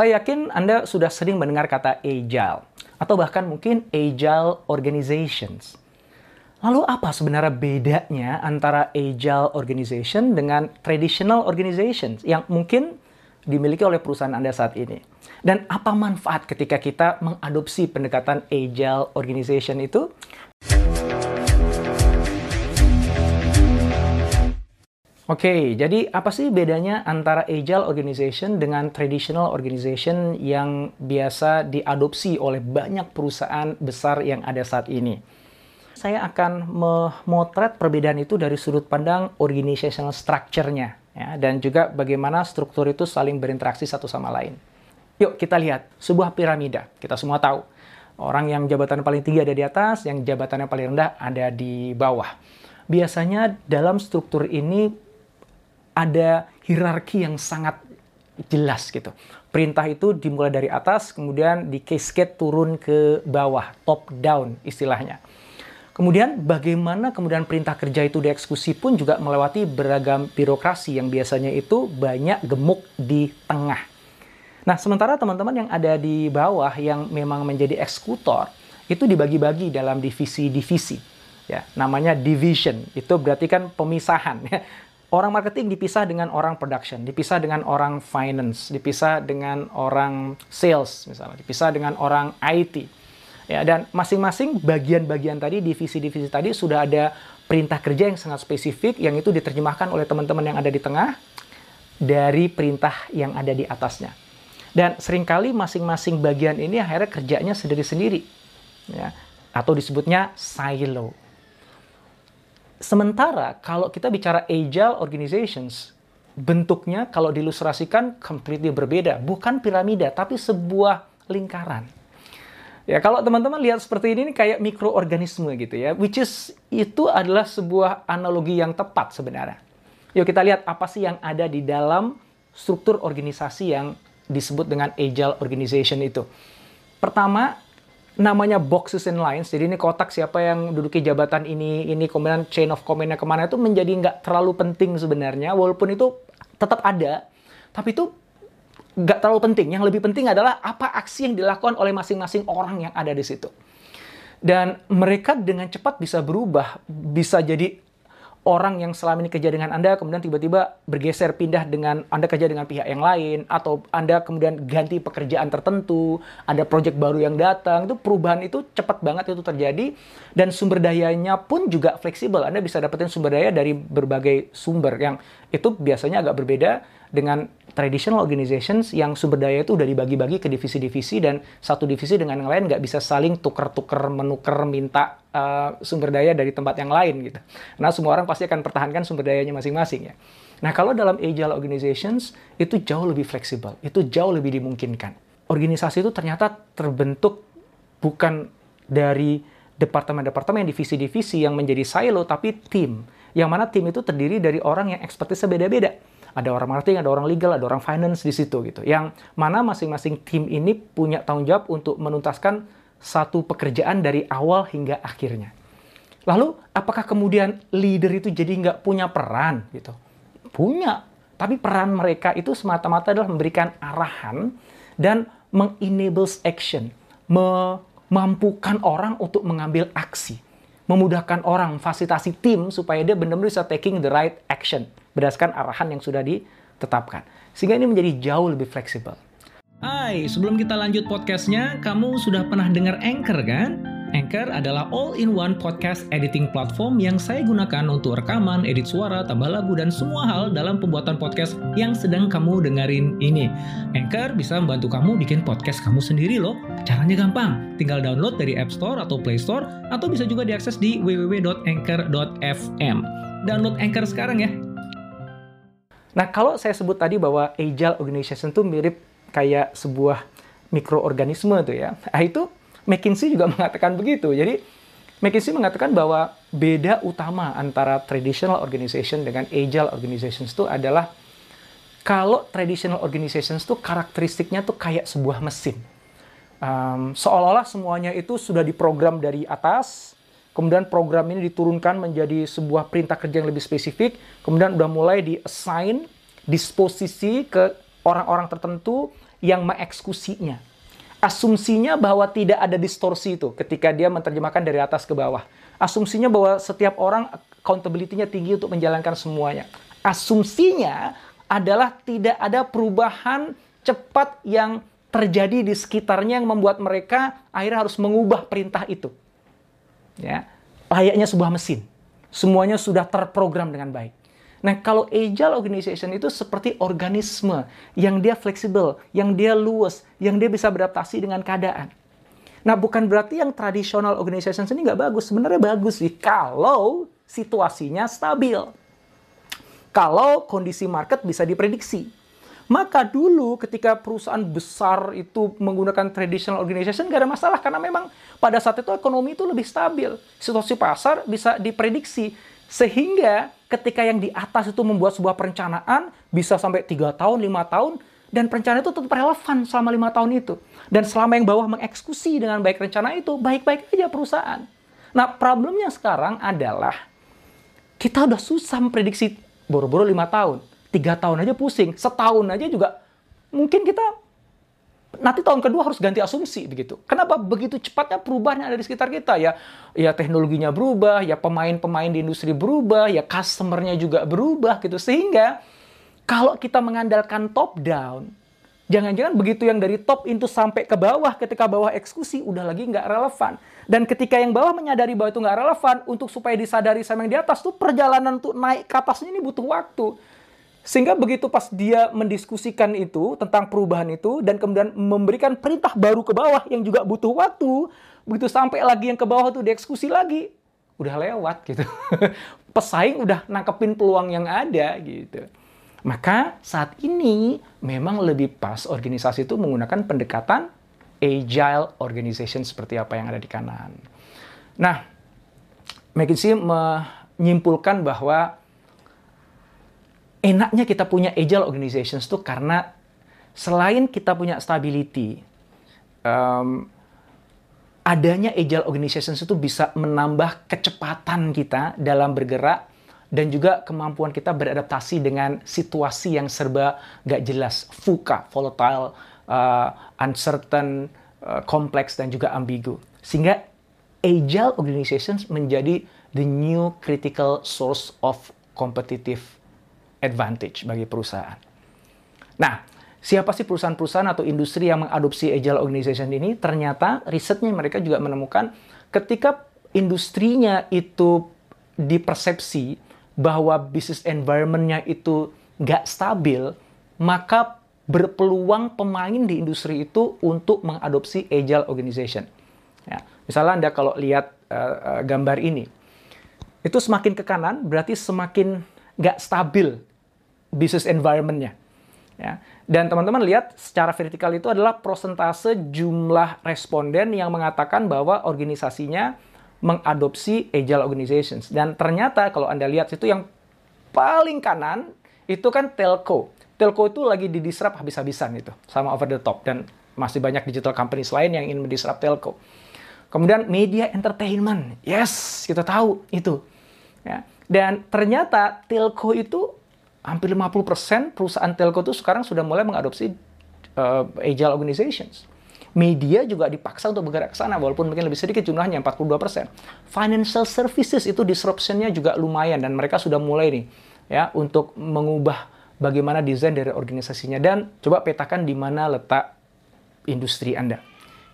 Saya yakin Anda sudah sering mendengar kata agile, atau bahkan mungkin agile organizations. Lalu apa sebenarnya bedanya antara agile organization dengan traditional organizations yang mungkin dimiliki oleh perusahaan Anda saat ini? Dan apa manfaat ketika kita mengadopsi pendekatan agile organization itu? Oke, okay, jadi apa sih bedanya antara agile organization dengan traditional organization yang biasa diadopsi oleh banyak perusahaan besar yang ada saat ini? Saya akan memotret perbedaan itu dari sudut pandang organizational structure-nya ya, dan juga bagaimana struktur itu saling berinteraksi satu sama lain. Yuk kita lihat sebuah piramida. Kita semua tahu orang yang jabatan paling tinggi ada di atas, yang jabatannya paling rendah ada di bawah. Biasanya dalam struktur ini ada hierarki yang sangat jelas gitu. Perintah itu dimulai dari atas, kemudian di cascade turun ke bawah, top down istilahnya. Kemudian bagaimana kemudian perintah kerja itu dieksekusi pun juga melewati beragam birokrasi yang biasanya itu banyak gemuk di tengah. Nah, sementara teman-teman yang ada di bawah yang memang menjadi eksekutor itu dibagi-bagi dalam divisi-divisi. Ya, namanya division. Itu berarti kan pemisahan ya orang marketing dipisah dengan orang production, dipisah dengan orang finance, dipisah dengan orang sales misalnya, dipisah dengan orang IT. Ya, dan masing-masing bagian-bagian tadi, divisi-divisi tadi sudah ada perintah kerja yang sangat spesifik yang itu diterjemahkan oleh teman-teman yang ada di tengah dari perintah yang ada di atasnya. Dan sering kali masing-masing bagian ini akhirnya kerjanya sendiri-sendiri. Ya, atau disebutnya silo. Sementara kalau kita bicara agile organizations, bentuknya kalau diilustrasikan completely berbeda. Bukan piramida, tapi sebuah lingkaran. Ya, kalau teman-teman lihat seperti ini, ini kayak mikroorganisme gitu ya, which is itu adalah sebuah analogi yang tepat sebenarnya. Yuk kita lihat apa sih yang ada di dalam struktur organisasi yang disebut dengan agile organization itu. Pertama, namanya boxes and lines. Jadi ini kotak siapa yang duduki jabatan ini, ini kemudian chain of command-nya ke mana itu menjadi nggak terlalu penting sebenarnya. Walaupun itu tetap ada, tapi itu nggak terlalu penting. Yang lebih penting adalah apa aksi yang dilakukan oleh masing-masing orang yang ada di situ. Dan mereka dengan cepat bisa berubah, bisa jadi orang yang selama ini kerja dengan Anda kemudian tiba-tiba bergeser pindah dengan Anda kerja dengan pihak yang lain atau Anda kemudian ganti pekerjaan tertentu, ada proyek baru yang datang, itu perubahan itu cepat banget itu terjadi dan sumber dayanya pun juga fleksibel. Anda bisa dapetin sumber daya dari berbagai sumber yang itu biasanya agak berbeda dengan traditional organizations yang sumber daya itu udah dibagi-bagi ke divisi-divisi dan satu divisi dengan yang lain nggak bisa saling tuker-tuker menuker minta uh, sumber daya dari tempat yang lain gitu. Nah semua orang pasti akan pertahankan sumber dayanya masing-masing ya. Nah kalau dalam agile organizations itu jauh lebih fleksibel, itu jauh lebih dimungkinkan. Organisasi itu ternyata terbentuk bukan dari departemen-departemen, divisi-divisi yang menjadi silo, tapi tim. Yang mana tim itu terdiri dari orang yang ekspertisnya beda-beda ada orang marketing, ada orang legal, ada orang finance di situ gitu. Yang mana masing-masing tim ini punya tanggung jawab untuk menuntaskan satu pekerjaan dari awal hingga akhirnya. Lalu, apakah kemudian leader itu jadi nggak punya peran gitu? Punya, tapi peran mereka itu semata-mata adalah memberikan arahan dan mengenables action, memampukan orang untuk mengambil aksi memudahkan orang, fasilitasi tim supaya dia benar-benar bisa taking the right action berdasarkan arahan yang sudah ditetapkan. Sehingga ini menjadi jauh lebih fleksibel. Hai, sebelum kita lanjut podcastnya, kamu sudah pernah dengar Anchor kan? Anchor adalah all-in-one podcast editing platform yang saya gunakan untuk rekaman, edit suara, tambah lagu, dan semua hal dalam pembuatan podcast yang sedang kamu dengerin ini. Anchor bisa membantu kamu bikin podcast kamu sendiri loh. Caranya gampang, tinggal download dari App Store atau Play Store, atau bisa juga diakses di www.anchor.fm. Download Anchor sekarang ya. Nah, kalau saya sebut tadi bahwa agile organization itu mirip kayak sebuah mikroorganisme tuh ya. Nah, itu McKinsey juga mengatakan begitu. Jadi McKinsey mengatakan bahwa beda utama antara traditional organization dengan agile organizations itu adalah kalau traditional organizations itu karakteristiknya tuh kayak sebuah mesin. Um, seolah-olah semuanya itu sudah diprogram dari atas, kemudian program ini diturunkan menjadi sebuah perintah kerja yang lebih spesifik, kemudian udah mulai di-assign disposisi ke orang-orang tertentu yang mengeksekusinya. Asumsinya bahwa tidak ada distorsi itu ketika dia menerjemahkan dari atas ke bawah. Asumsinya bahwa setiap orang accountability-nya tinggi untuk menjalankan semuanya. Asumsinya adalah tidak ada perubahan cepat yang terjadi di sekitarnya yang membuat mereka akhirnya harus mengubah perintah itu. Ya, layaknya sebuah mesin. Semuanya sudah terprogram dengan baik. Nah, kalau agile organization itu seperti organisme yang dia fleksibel, yang dia luas, yang dia bisa beradaptasi dengan keadaan. Nah, bukan berarti yang tradisional organization ini nggak bagus. Sebenarnya bagus sih kalau situasinya stabil. Kalau kondisi market bisa diprediksi. Maka dulu ketika perusahaan besar itu menggunakan traditional organization gak ada masalah karena memang pada saat itu ekonomi itu lebih stabil. Situasi pasar bisa diprediksi. Sehingga ketika yang di atas itu membuat sebuah perencanaan bisa sampai 3 tahun, 5 tahun, dan perencanaan itu tetap relevan selama lima tahun itu. Dan selama yang bawah mengeksekusi dengan baik rencana itu, baik-baik aja perusahaan. Nah, problemnya sekarang adalah kita udah susah memprediksi boro-boro lima tahun tiga tahun aja pusing, setahun aja juga mungkin kita nanti tahun kedua harus ganti asumsi begitu. Kenapa begitu cepatnya perubahan yang ada di sekitar kita ya? Ya teknologinya berubah, ya pemain-pemain di industri berubah, ya customernya juga berubah gitu. Sehingga kalau kita mengandalkan top down, jangan-jangan begitu yang dari top itu sampai ke bawah ketika bawah eksekusi udah lagi nggak relevan. Dan ketika yang bawah menyadari bahwa itu nggak relevan, untuk supaya disadari sama yang di atas tuh perjalanan untuk naik ke atasnya ini butuh waktu. Sehingga begitu pas dia mendiskusikan itu tentang perubahan itu dan kemudian memberikan perintah baru ke bawah yang juga butuh waktu, begitu sampai lagi yang ke bawah itu dieksekusi lagi, udah lewat gitu. Pesaing udah nangkepin peluang yang ada gitu. Maka saat ini memang lebih pas organisasi itu menggunakan pendekatan agile organization seperti apa yang ada di kanan. Nah, McKinsey menyimpulkan bahwa enaknya kita punya agile organizations tuh karena selain kita punya stability, um, adanya agile organizations itu bisa menambah kecepatan kita dalam bergerak dan juga kemampuan kita beradaptasi dengan situasi yang serba gak jelas, VUCA, volatile, uh, uncertain, uh, kompleks dan juga ambigu. Sehingga agile organizations menjadi the new critical source of competitive advantage bagi perusahaan. Nah, siapa sih perusahaan-perusahaan atau industri yang mengadopsi agile organization ini? Ternyata risetnya mereka juga menemukan ketika industrinya itu dipersepsi bahwa bisnis environment-nya itu nggak stabil, maka berpeluang pemain di industri itu untuk mengadopsi agile organization. Ya, misalnya Anda kalau lihat uh, uh, gambar ini, itu semakin ke kanan berarti semakin nggak stabil business environment-nya. Ya. Dan teman-teman lihat secara vertikal itu adalah prosentase jumlah responden yang mengatakan bahwa organisasinya mengadopsi agile organizations. Dan ternyata kalau Anda lihat itu yang paling kanan itu kan telco. Telco itu lagi didisrupt habis-habisan itu sama over the top dan masih banyak digital companies lain yang ingin mendisrupt telco. Kemudian media entertainment. Yes, kita tahu itu. Ya. Dan ternyata telco itu hampir 50% perusahaan telco itu sekarang sudah mulai mengadopsi uh, agile organizations. Media juga dipaksa untuk bergerak ke sana, walaupun mungkin lebih sedikit jumlahnya, 42%. Financial services itu disruption-nya juga lumayan, dan mereka sudah mulai nih, ya, untuk mengubah bagaimana desain dari organisasinya. Dan coba petakan di mana letak industri Anda.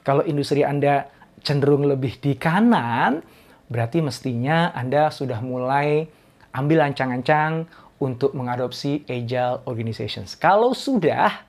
Kalau industri Anda cenderung lebih di kanan, berarti mestinya Anda sudah mulai ambil ancang-ancang untuk mengadopsi agile organizations. Kalau sudah,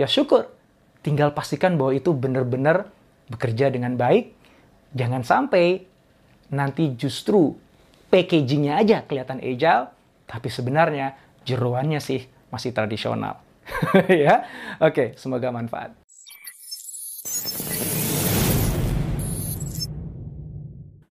ya syukur. Tinggal pastikan bahwa itu benar-benar bekerja dengan baik. Jangan sampai nanti justru packagingnya aja kelihatan agile, tapi sebenarnya jeruannya sih masih tradisional. ya, oke, semoga manfaat.